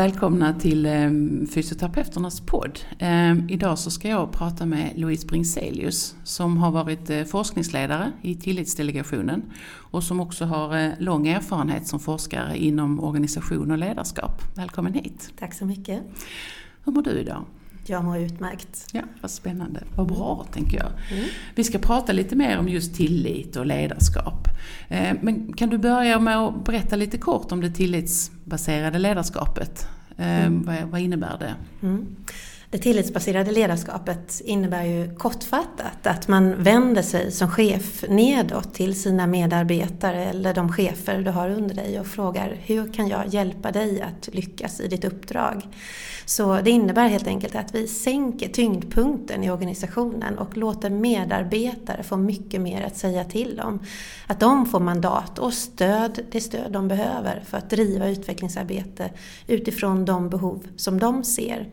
Välkomna till eh, Fysioterapeuternas podd. Eh, idag så ska jag prata med Louise Bringselius som har varit eh, forskningsledare i Tillitsdelegationen och som också har eh, lång erfarenhet som forskare inom organisation och ledarskap. Välkommen hit! Tack så mycket! Hur mår du idag? Jag mår utmärkt. Ja, vad spännande. Vad bra, tänker jag. Mm. Vi ska prata lite mer om just tillit och ledarskap. Eh, men kan du börja med att berätta lite kort om det tillitsbaserade ledarskapet? Eh, mm. Vad, vad, innebär det? Mm. Det tillitsbaserade ledarskapet innebär ju kortfattat att man vänder sig som chef nedåt till sina medarbetare eller de chefer du har under dig och frågar hur kan jag hjälpa dig att lyckas i ditt uppdrag? Så det innebär helt enkelt att vi sänker tyngdpunkten i organisationen och låter medarbetare få mycket mer att säga till om. Att de får mandat och stöd, det stöd de behöver för att driva utvecklingsarbete utifrån de behov som de ser.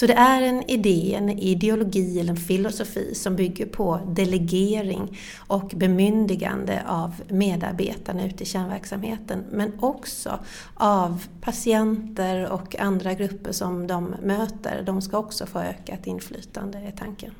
Så det är en idé, en ideologi eller en filosofi som bygger på delegering och bemyndigande av medarbetarna ute i kärnverksamheten. Men också av patienter och andra grupper som de möter. De ska också få ökat inflytande, är tanken.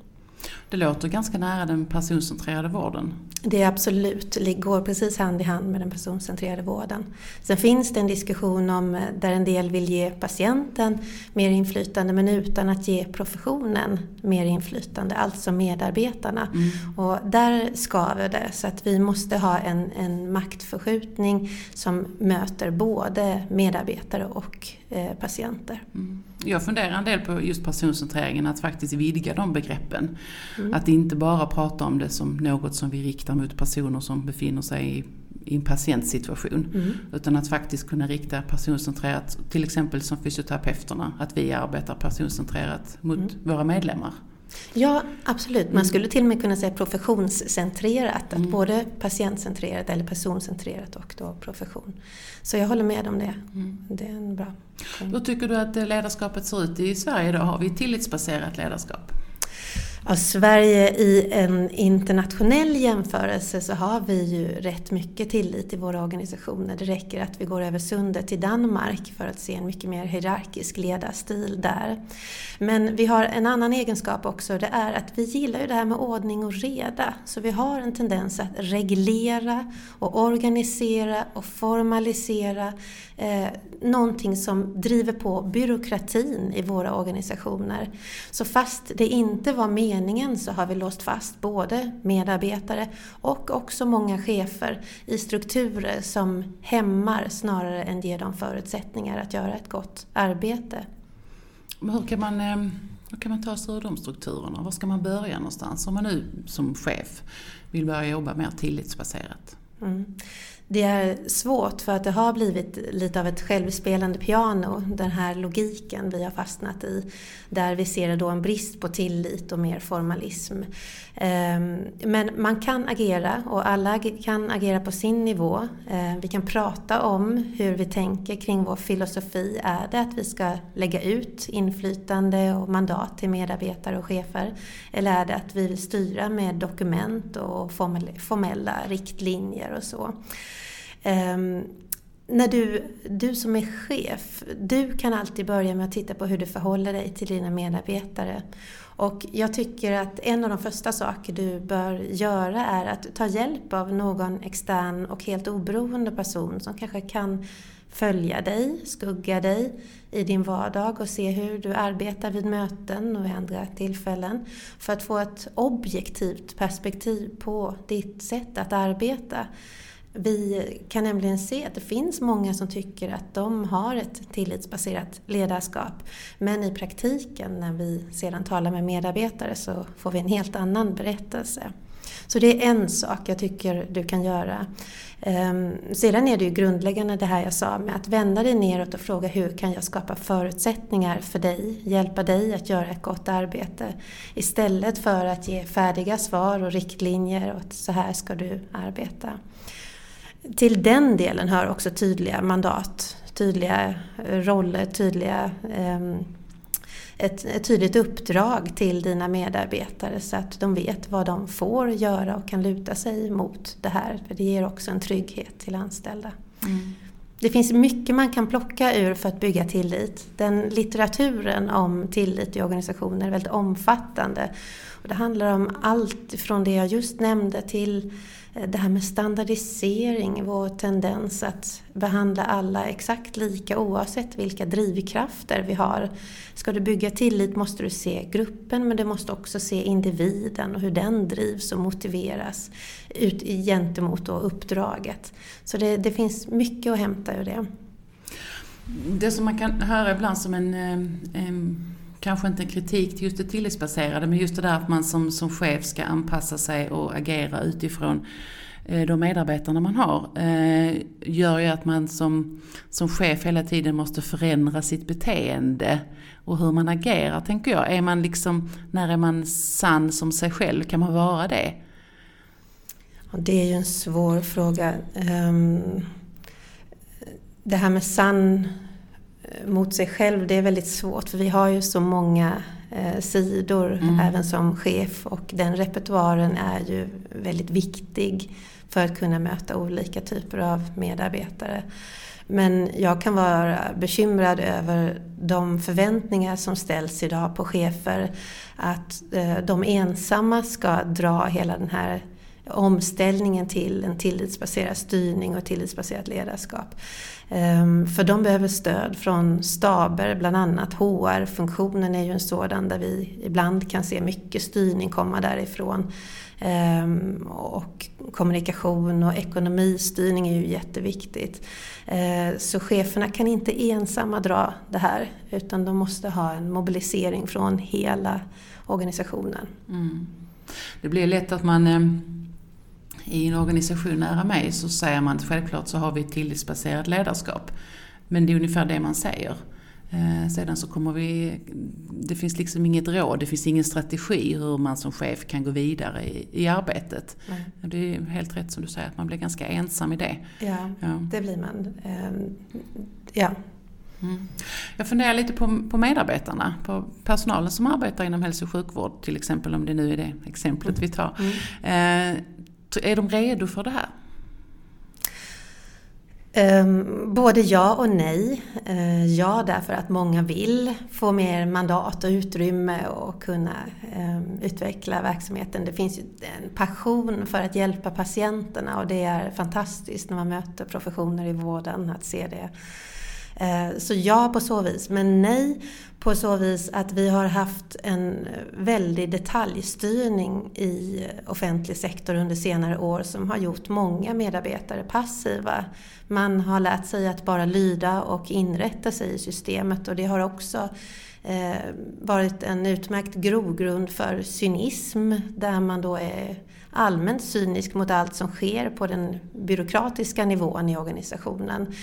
Det låter ganska nära den personcentrerade vården. Det är absolut, det går precis hand i hand med den personcentrerade vården. Sen finns det en diskussion om eh, där en del vill ge patienten mer inflytande men utan att ge professionen mer inflytande, alltså medarbetarna. Mm. Och där skaver det så att vi måste ha en, en maktförskjutning som möter både medarbetare och eh, patienter. Mm. Jag funderar en del på just personcentreringen, att faktiskt vidga de begreppen. Mm. Att inte bara prata om det som något som vi riktar mot personer som befinner sig i, i en patientsituation. Mm. Utan att faktiskt kunna rikta personcentrerat, till exempel som fysioterapeuterna, att vi arbetar personcentrerat mot mm. våra medlemmar. Ja, absolut. Man mm. skulle till och med kunna säga professionscentrerat. Att mm. både patientcentrerat eller personcentrerat och då profession. Så jag håller med om det. Mm. Det är en bra Hur tycker du att ledarskapet ser ut i Sverige då? Har vi tillitsbaserat ledarskap? Av Sverige i en internationell jämförelse så har vi ju rätt mycket tillit i våra organisationer. Det räcker att vi går över sundet till Danmark för att se en mycket mer hierarkisk ledarstil där. Men vi har en annan egenskap också, det är att vi gillar ju det här med ordning och reda. Så vi har en tendens att reglera och organisera och formalisera eh, någonting som driver på byråkratin i våra organisationer. Så fast det inte var meningen så har vi låst fast både medarbetare och också många chefer i strukturer som hämmar snarare än ger dem förutsättningar att göra ett gott arbete. Hur kan man, eh, hur kan man ta sig ur de strukturerna? Var ska man börja någonstans om man nu som chef vill börja jobba mer tillitsbaserat? Mm. Det är svårt för att det har blivit lite av ett självspelande piano, den här logiken vi har fastnat i. Där vi ser då en brist på tillit och mer formalism. Ehm, men man kan agera och alla kan agera på sin nivå. Ehm, vi kan prata om hur vi tänker kring vår filosofi. Är det att vi ska lägga ut inflytande och mandat till medarbetare och chefer? Eller är det att vi vill styra med dokument och formella riktlinjer och så? Ehm, när du, du som är chef, du kan alltid börja med att titta på hur du förhåller dig till dina medarbetare. Och jag tycker att en av de första saker du bör göra är att ta hjälp av någon extern och helt oberoende person som kanske kan följa dig, skugga dig i din vardag och se hur du arbetar vid möten och vid andra tillfällen. För att få ett objektivt perspektiv på ditt sätt att arbeta. Vi kan nämligen se att det finns många som tycker att de har ett tillitsbaserat ledarskap. Men i praktiken när vi sedan talar med medarbetare så får vi en helt annan berättelse. Så det är en sak jag tycker du kan göra. Ehm, sedan är det ju grundläggande det här jag sa med att vända dig neråt och fråga hur kan jag skapa förutsättningar för dig, hjälpa dig att göra ett gott arbete. Istället för att ge färdiga svar och riktlinjer och att så här ska du arbeta. Till den delen hör också tydliga mandat, tydliga roller, tydliga um, ett, ett tydligt uppdrag till dina medarbetare så att de vet vad de får göra och kan luta sig mot det här. För det ger också en trygghet till anställda. Mm. Det finns mycket man kan plocka ur för att bygga tillit. Den litteraturen om tillit i organisationer är väldigt omfattande. Och det handlar om allt från det jag just nämnde till Eh, det här med standardisering, vår tendens att behandla alla exakt lika oavsett vilka drivkrafter vi har. Ska du bygga tillit måste du se gruppen men du måste också se individen och hur den drivs och motiveras ut gentemot då uppdraget. Så det, det finns mycket att hämta ur det. Det som man kan höra ibland som en, eh, en kanske inte en kritik till just det tillitsbaserade, men just det där att man som, som chef ska anpassa sig och agera utifrån eh, de medarbetarna man har eh, gör ju att man som, som chef hela tiden måste förändra sitt beteende och hur man agerar tänker jag. Är man liksom, när är man sann som sig själv? Kan man vara det? Det är ju en svår fråga. Ehm, det här med sann mot sig själv, det är väldigt svårt för vi har ju så många eh, sidor mm. även som chef och den repertoaren är ju väldigt viktig för att kunna möta olika typer av medarbetare. Men jag kan vara bekymrad över de förväntningar som ställs idag på chefer att eh, de ensamma ska dra hela den här omställningen till en tillitsbaserad styrning och tillitsbaserat ledarskap. Ehm, för de behöver stöd från staber, bland annat HR-funktionen är ju en sådan där vi ibland kan se mycket styrning komma därifrån. Ehm, och kommunikation och ekonomistyrning är ju jätteviktigt. Ehm, så cheferna kan inte ensamma dra det här utan de måste ha en mobilisering från hela organisationen. Mm. Det blir lätt att man i en organisation nära mig så säger man att självklart så har vi ett tillitsbaserat ledarskap. Men det är ungefär det man säger. Eh, sedan så kommer vi, det finns liksom inget råd, det finns ingen strategi hur man som chef kan gå vidare i, i arbetet. Nej. Det är helt rätt som du säger, att man blir ganska ensam i det. Ja, ja. det blir man. Um, ja. Mm. Jag funderar lite på, på medarbetarna, på personalen som arbetar inom hälso och sjukvård till exempel, om det nu är det exemplet mm. vi tar. Mm. Eh, är de redo för det här? Um, både ja och nej. Uh, ja, därför att många vill få mer mandat och utrymme och kunna um, utveckla verksamheten. Det finns ju en passion för att hjälpa patienterna och det är fantastiskt när man möter professioner i vården att se det. Eh, så ja på så vis, men nej på så vis att vi har haft en väldig detaljstyrning i offentlig sektor under senare år som har gjort många medarbetare passiva. Man har lärt sig att bara lyda och inrätta sig i systemet och det har också eh, varit en utmärkt grogrund för cynism där man då är allmänt cynisk mot allt som sker på den byråkratiska nivån i organisationen.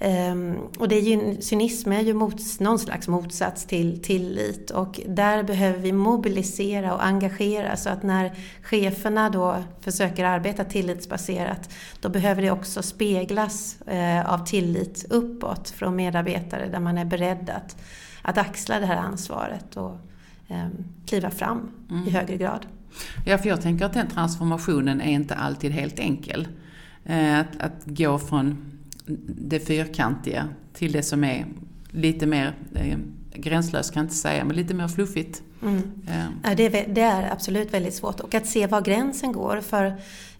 Um, och det är ju, cynism är ju mot, någon slags motsats till tillit och där behöver vi mobilisera och engagera så att när cheferna då försöker arbeta tillitsbaserat då behöver det också speglas uh, av tillit uppåt från medarbetare där man är beredd att, att axla det här ansvaret och um, kliva fram mm. i högre grad. Ja, för jag tänker att den transformationen är inte alltid helt enkel. Uh, att, att gå från det fyrkantiga till det som är lite mer eh, gränslöst kan jag inte säga, men lite mer fluffigt. Mm. Ja. Det, är, det, är, absolut väldigt svårt och att se var gränsen går. För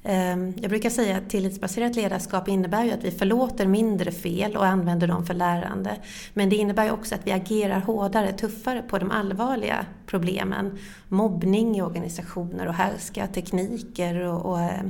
eh, Jag brukar säga att tillitsbaserat ledarskap innebär ju att vi förlåter mindre fel och använder dem för lärande. Men det innebär ju också att vi agerar hårdare, tuffare på de allvarliga problemen. Mobbning i organisationer och härska tekniker och, och eh,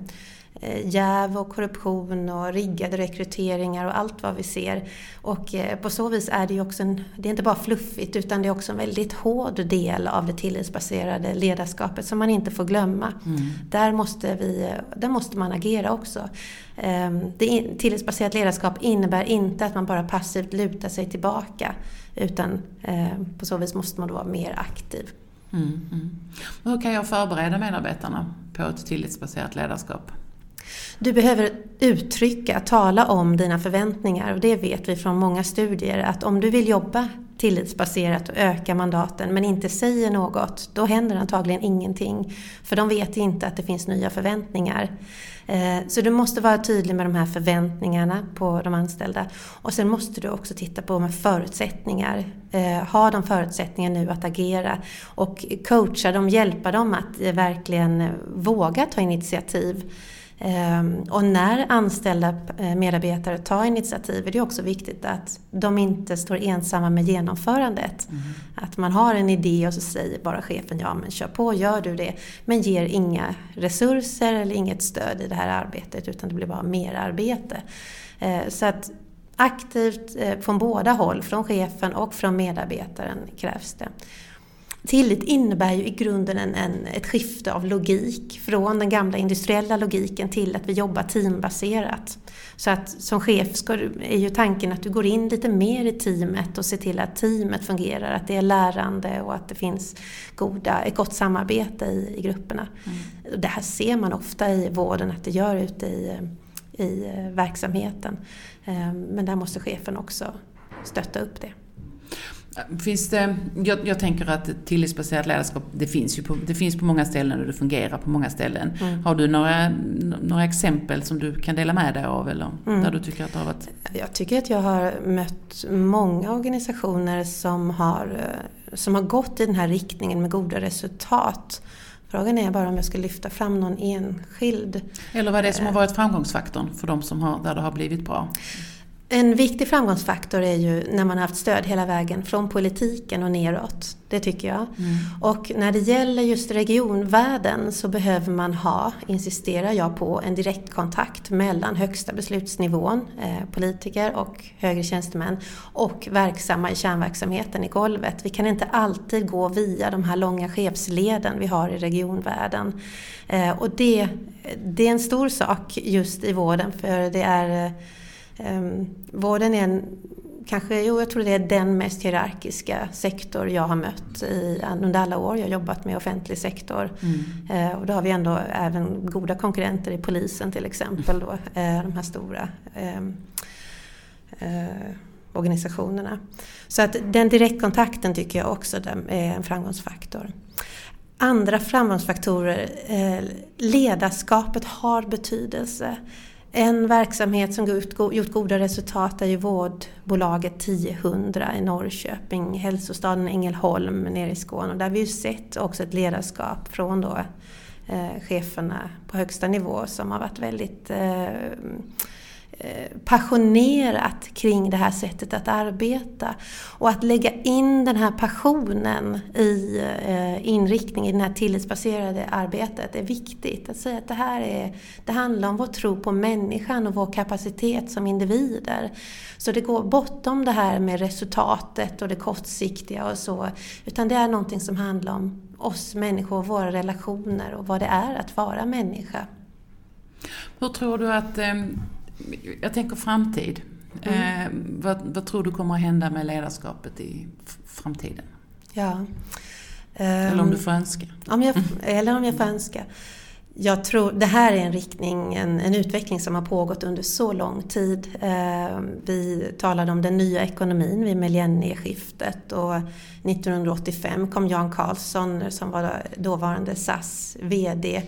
jäv och korruption och riggade rekryteringar och allt vad vi ser. Och eh, på så vis är det ju också en, det är inte bara fluffigt utan det är också en väldigt hård del av det tillitsbaserade ledarskapet som man inte får glömma. Mm. Där, måste vi, där måste man agera också. Ehm, det tillitsbaserat ledarskap innebär inte att man bara passivt lutar sig tillbaka utan på så vis måste man då vara mer aktiv. Mm, mm. Hur kan jag förbereda medarbetarna på ett tillitsbaserat ledarskap? Du behöver uttrycka, tala om dina förväntningar och det vet vi från många studier att om du vill jobba tillitsbaserat och öka mandaten men inte säger något, då händer antagligen ingenting. För de vet inte att det finns nya förväntningar. Eh, så du måste vara tydlig med de här förväntningarna på de anställda. Och sen måste du också titta på med förutsättningar. Eh, Har de förutsättningar nu att agera? Och coacha dem, hjälpa dem att eh, verkligen våga ta initiativ. Ehm, och när anställda eh, medarbetare tar initiativ är det också viktigt att de inte står ensamma med genomförandet. Mm. Att man har en idé och så säger bara chefen ja men kör på, gör du det. Men ger inga resurser eller inget stöd i det här arbetet utan det blir bara mer arbete. Eh, så att aktivt eh, från båda håll, från chefen och från medarbetaren krävs det. Tillit innebär ju i grunden en, en, ett skifte av logik från den gamla industriella logiken till att vi jobbar teambaserat. Så att som chef ska, är ju tanken att du går in lite mer i teamet och ser till att teamet fungerar, att det är lärande och att det finns goda, ett gott samarbete i, i grupperna. Mm. Det här ser man ofta i vården att det gör ute i, i verksamheten. Ehm, men där måste chefen också stötta upp det. Finns det, jag, jag, tänker att tillitsbaserat ledarskap, det finns ju på, det finns på många ställen och det fungerar på många ställen. Mm. Har du några, några exempel som du kan dela med dig av eller mm. där du tycker att det har varit? Jag tycker att jag har mött många organisationer som har, som har gått i den här riktningen med goda resultat. Frågan är bara om jag ska lyfta fram någon enskild. Eller vad är det som har varit framgångsfaktorn för de som har, där det har blivit bra? En viktig framgångsfaktor är ju när man har haft stöd hela vägen från politiken och neråt. Det tycker jag. Mm. Och när det gäller just regionvärlden så behöver man ha, insisterar jag på, en direktkontakt mellan högsta beslutsnivån, eh, politiker och högre tjänstemän och verksamma i kärnverksamheten i golvet. Vi kan inte alltid gå via de här långa chefsleden vi har i regionvärlden. Eh, och det, det är en stor sak just i vården för det är Um, vården är en, kanske, jo jag tror det är den mest hierarkiska sektor jag har mött i, under alla år jag jobbat med offentlig sektor. Mm. Uh, och då har vi ändå även goda konkurrenter i polisen till exempel, då, uh, de här stora um, uh, organisationerna. Så att den direktkontakten tycker jag också är en framgångsfaktor. Andra framgångsfaktorer, ledarskapet har betydelse. En verksamhet som gjort goda resultat är ju vårdbolaget 1000 i Norrköping, hälsostaden Ängelholm nere i Skåne. Och där har vi ju sett också ett ledarskap från då, eh, cheferna på högsta nivå som har varit väldigt eh, Eh, Eh, passionerat kring det här sättet att arbeta. Och att lägga in den här passionen i eh, inriktningen, i det här tillitsbaserade arbetet är viktigt. Att säga att det här är, det handlar om vår tro på människan och vår kapacitet som individer. Så det går bortom det här med resultatet och det kortsiktiga och så. Utan det är någonting som handlar om oss människor, våra relationer och vad det är att vara människa. Hur tror du att eh, jag tänker framtid. Mm. Eh, vad, vad, tror du kommer att hända med ledarskapet i framtiden? Ja. Eller om du får önska. Om jag, eller om jag får önska. Jag tror, det här är en riktning, en, en, utveckling som har pågått under så lång tid. Eh, vi talade om den nya ekonomin vid millennieskiftet och 1985 kom Jan Carlsson som var dåvarande SAS VD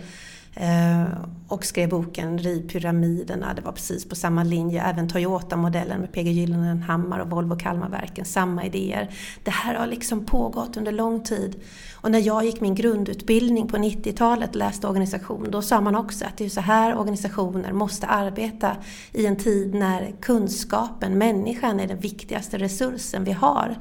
Eh, och skrev boken Riv pyramiderna. Det var precis på samma linje. Även Toyota-modellen med PG Gyllenhammar och Volvo Kalmarverken, samma idéer. Det här har liksom pågått under lång tid. Och när jag gick min grundutbildning på 90-talet och läste organisation, då sa man också att det är så här organisationer måste arbeta i en tid när kunskapen, människan, är den viktigaste resursen vi har.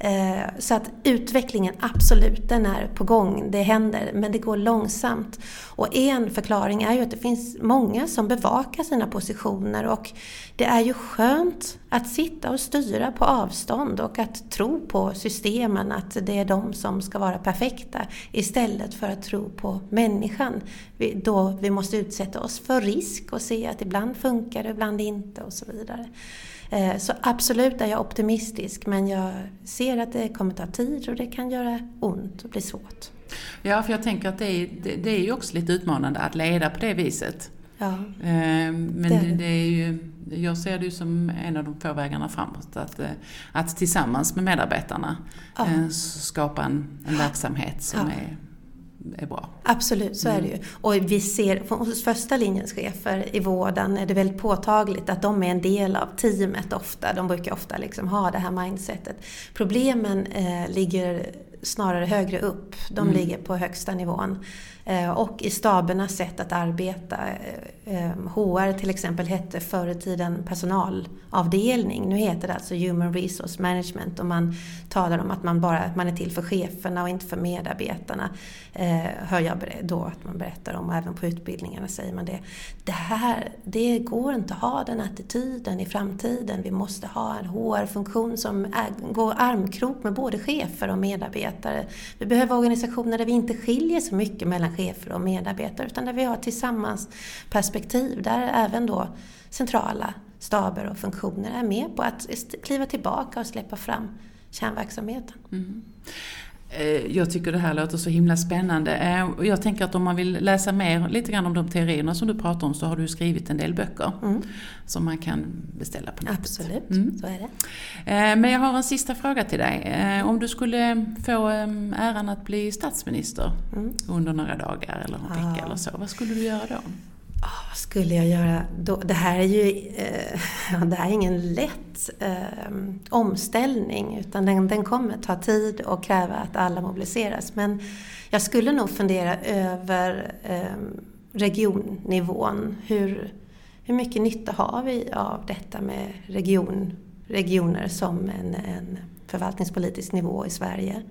Eh, så att utvecklingen, absolut, den är på gång. Det händer, men det går långsamt. Och en förklaring är ju att det finns många som bevakar sina positioner och det är ju skönt att sitta och styra på avstånd och att tro på systemen, att det är de som ska vara perfekta istället för att tro på människan. Då vi måste utsätta oss för risk och se att ibland funkar det, ibland inte och så vidare. Eh, så absolut är jag optimistisk men jag ser att det kommer ta tid och det kan göra ont och bli svårt. Ja, för jag tänker att det är, det, det är ju också lite utmanande att leda på det viset. Ja, Eh, Men det. är ju, jag ser det ju som en av de få vägarna framåt. Att, eh, att tillsammans med medarbetarna Ja. eh, skapa en, en verksamhet som Ja. är, är bra. Absolut, så är det ju. Och vi ser hos första linjens chefer i vården är det väldigt påtagligt att de är en del av teamet ofta. De brukar ofta liksom ha det här mindsetet. Problemen eh, ligger snarare högre upp. De Mm. ligger på högsta nivån. Eh, och i stabernas sätt att arbeta. Eh, eh, HR till exempel hette förr i tiden personalavdelning. Nu heter det alltså Human Resource Management och man talar om att man bara man är till för cheferna och inte för medarbetarna. Eh, hör jag då att man berättar om, och även på utbildningarna säger man det. Det här, det går inte att ha den attityden i framtiden. Vi måste ha en HR-funktion som är, går armkrok med både chefer och medarbetare. Vi behöver organisationer där vi inte skiljer så mycket mellan chefer och medarbetare utan där vi har tillsammans perspektiv där även då centrala staber och funktioner är med på att kliva tillbaka och släppa fram kärnverksamheten. Mm. Eh, Jag tycker det här låter så himla spännande. Eh, och Jag tänker att om man vill läsa mer lite grann om de teorierna som du pratar om så har du skrivit en del böcker Mm. som man kan beställa på nätet. Absolut, Mm. så är det. Eh, Men jag har en sista fråga till dig. Om du skulle få eh, äran att bli statsminister Mm. under några dagar eller en vecka Ja. eller så, vad skulle du göra då? Oh, vad skulle jag göra då? Det här är ju eh, ja, det här är ingen lätt eh, omställning utan den, den kommer ta tid och kräva att alla mobiliseras. Men jag skulle nog fundera över eh, regionnivån. Hur, hur mycket nytta har vi av detta med region, regioner som en, en förvaltningspolitisk nivå i Sverige?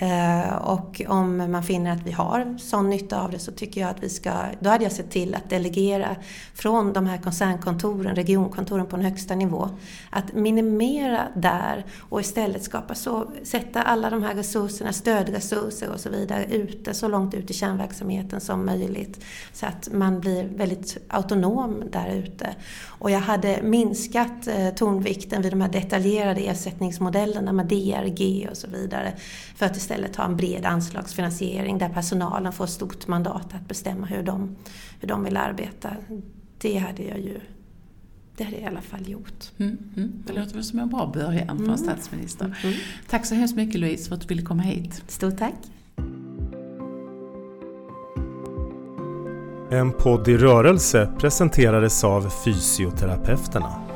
Eh, och om man finner att vi har sån nytta av det så tycker jag att vi ska, då hade jag sett till att delegera från de här koncernkontoren, regionkontoren på en högsta nivå, att minimera där och istället skapa så, sätta alla de här resurserna, stödresurser och så vidare ute, så långt ut i kärnverksamheten som möjligt. Så att man blir väldigt autonom där ute. Och jag hade minskat eh, tonvikten vid de här detaljerade ersättningsmodellerna med DRG och så vidare. För att istället ha en bred anslagsfinansiering där personalen får stort mandat att bestämma hur de, hur de vill arbeta. Det hade jag ju det hade jag i alla fall gjort. Mm, mm. Det låter väl som en bra början för en Mm. statsminister. Mm. Tack så hemskt mycket Louise för att du ville komma hit. Stort tack! En podd i rörelse presenterades av Fysioterapeuterna.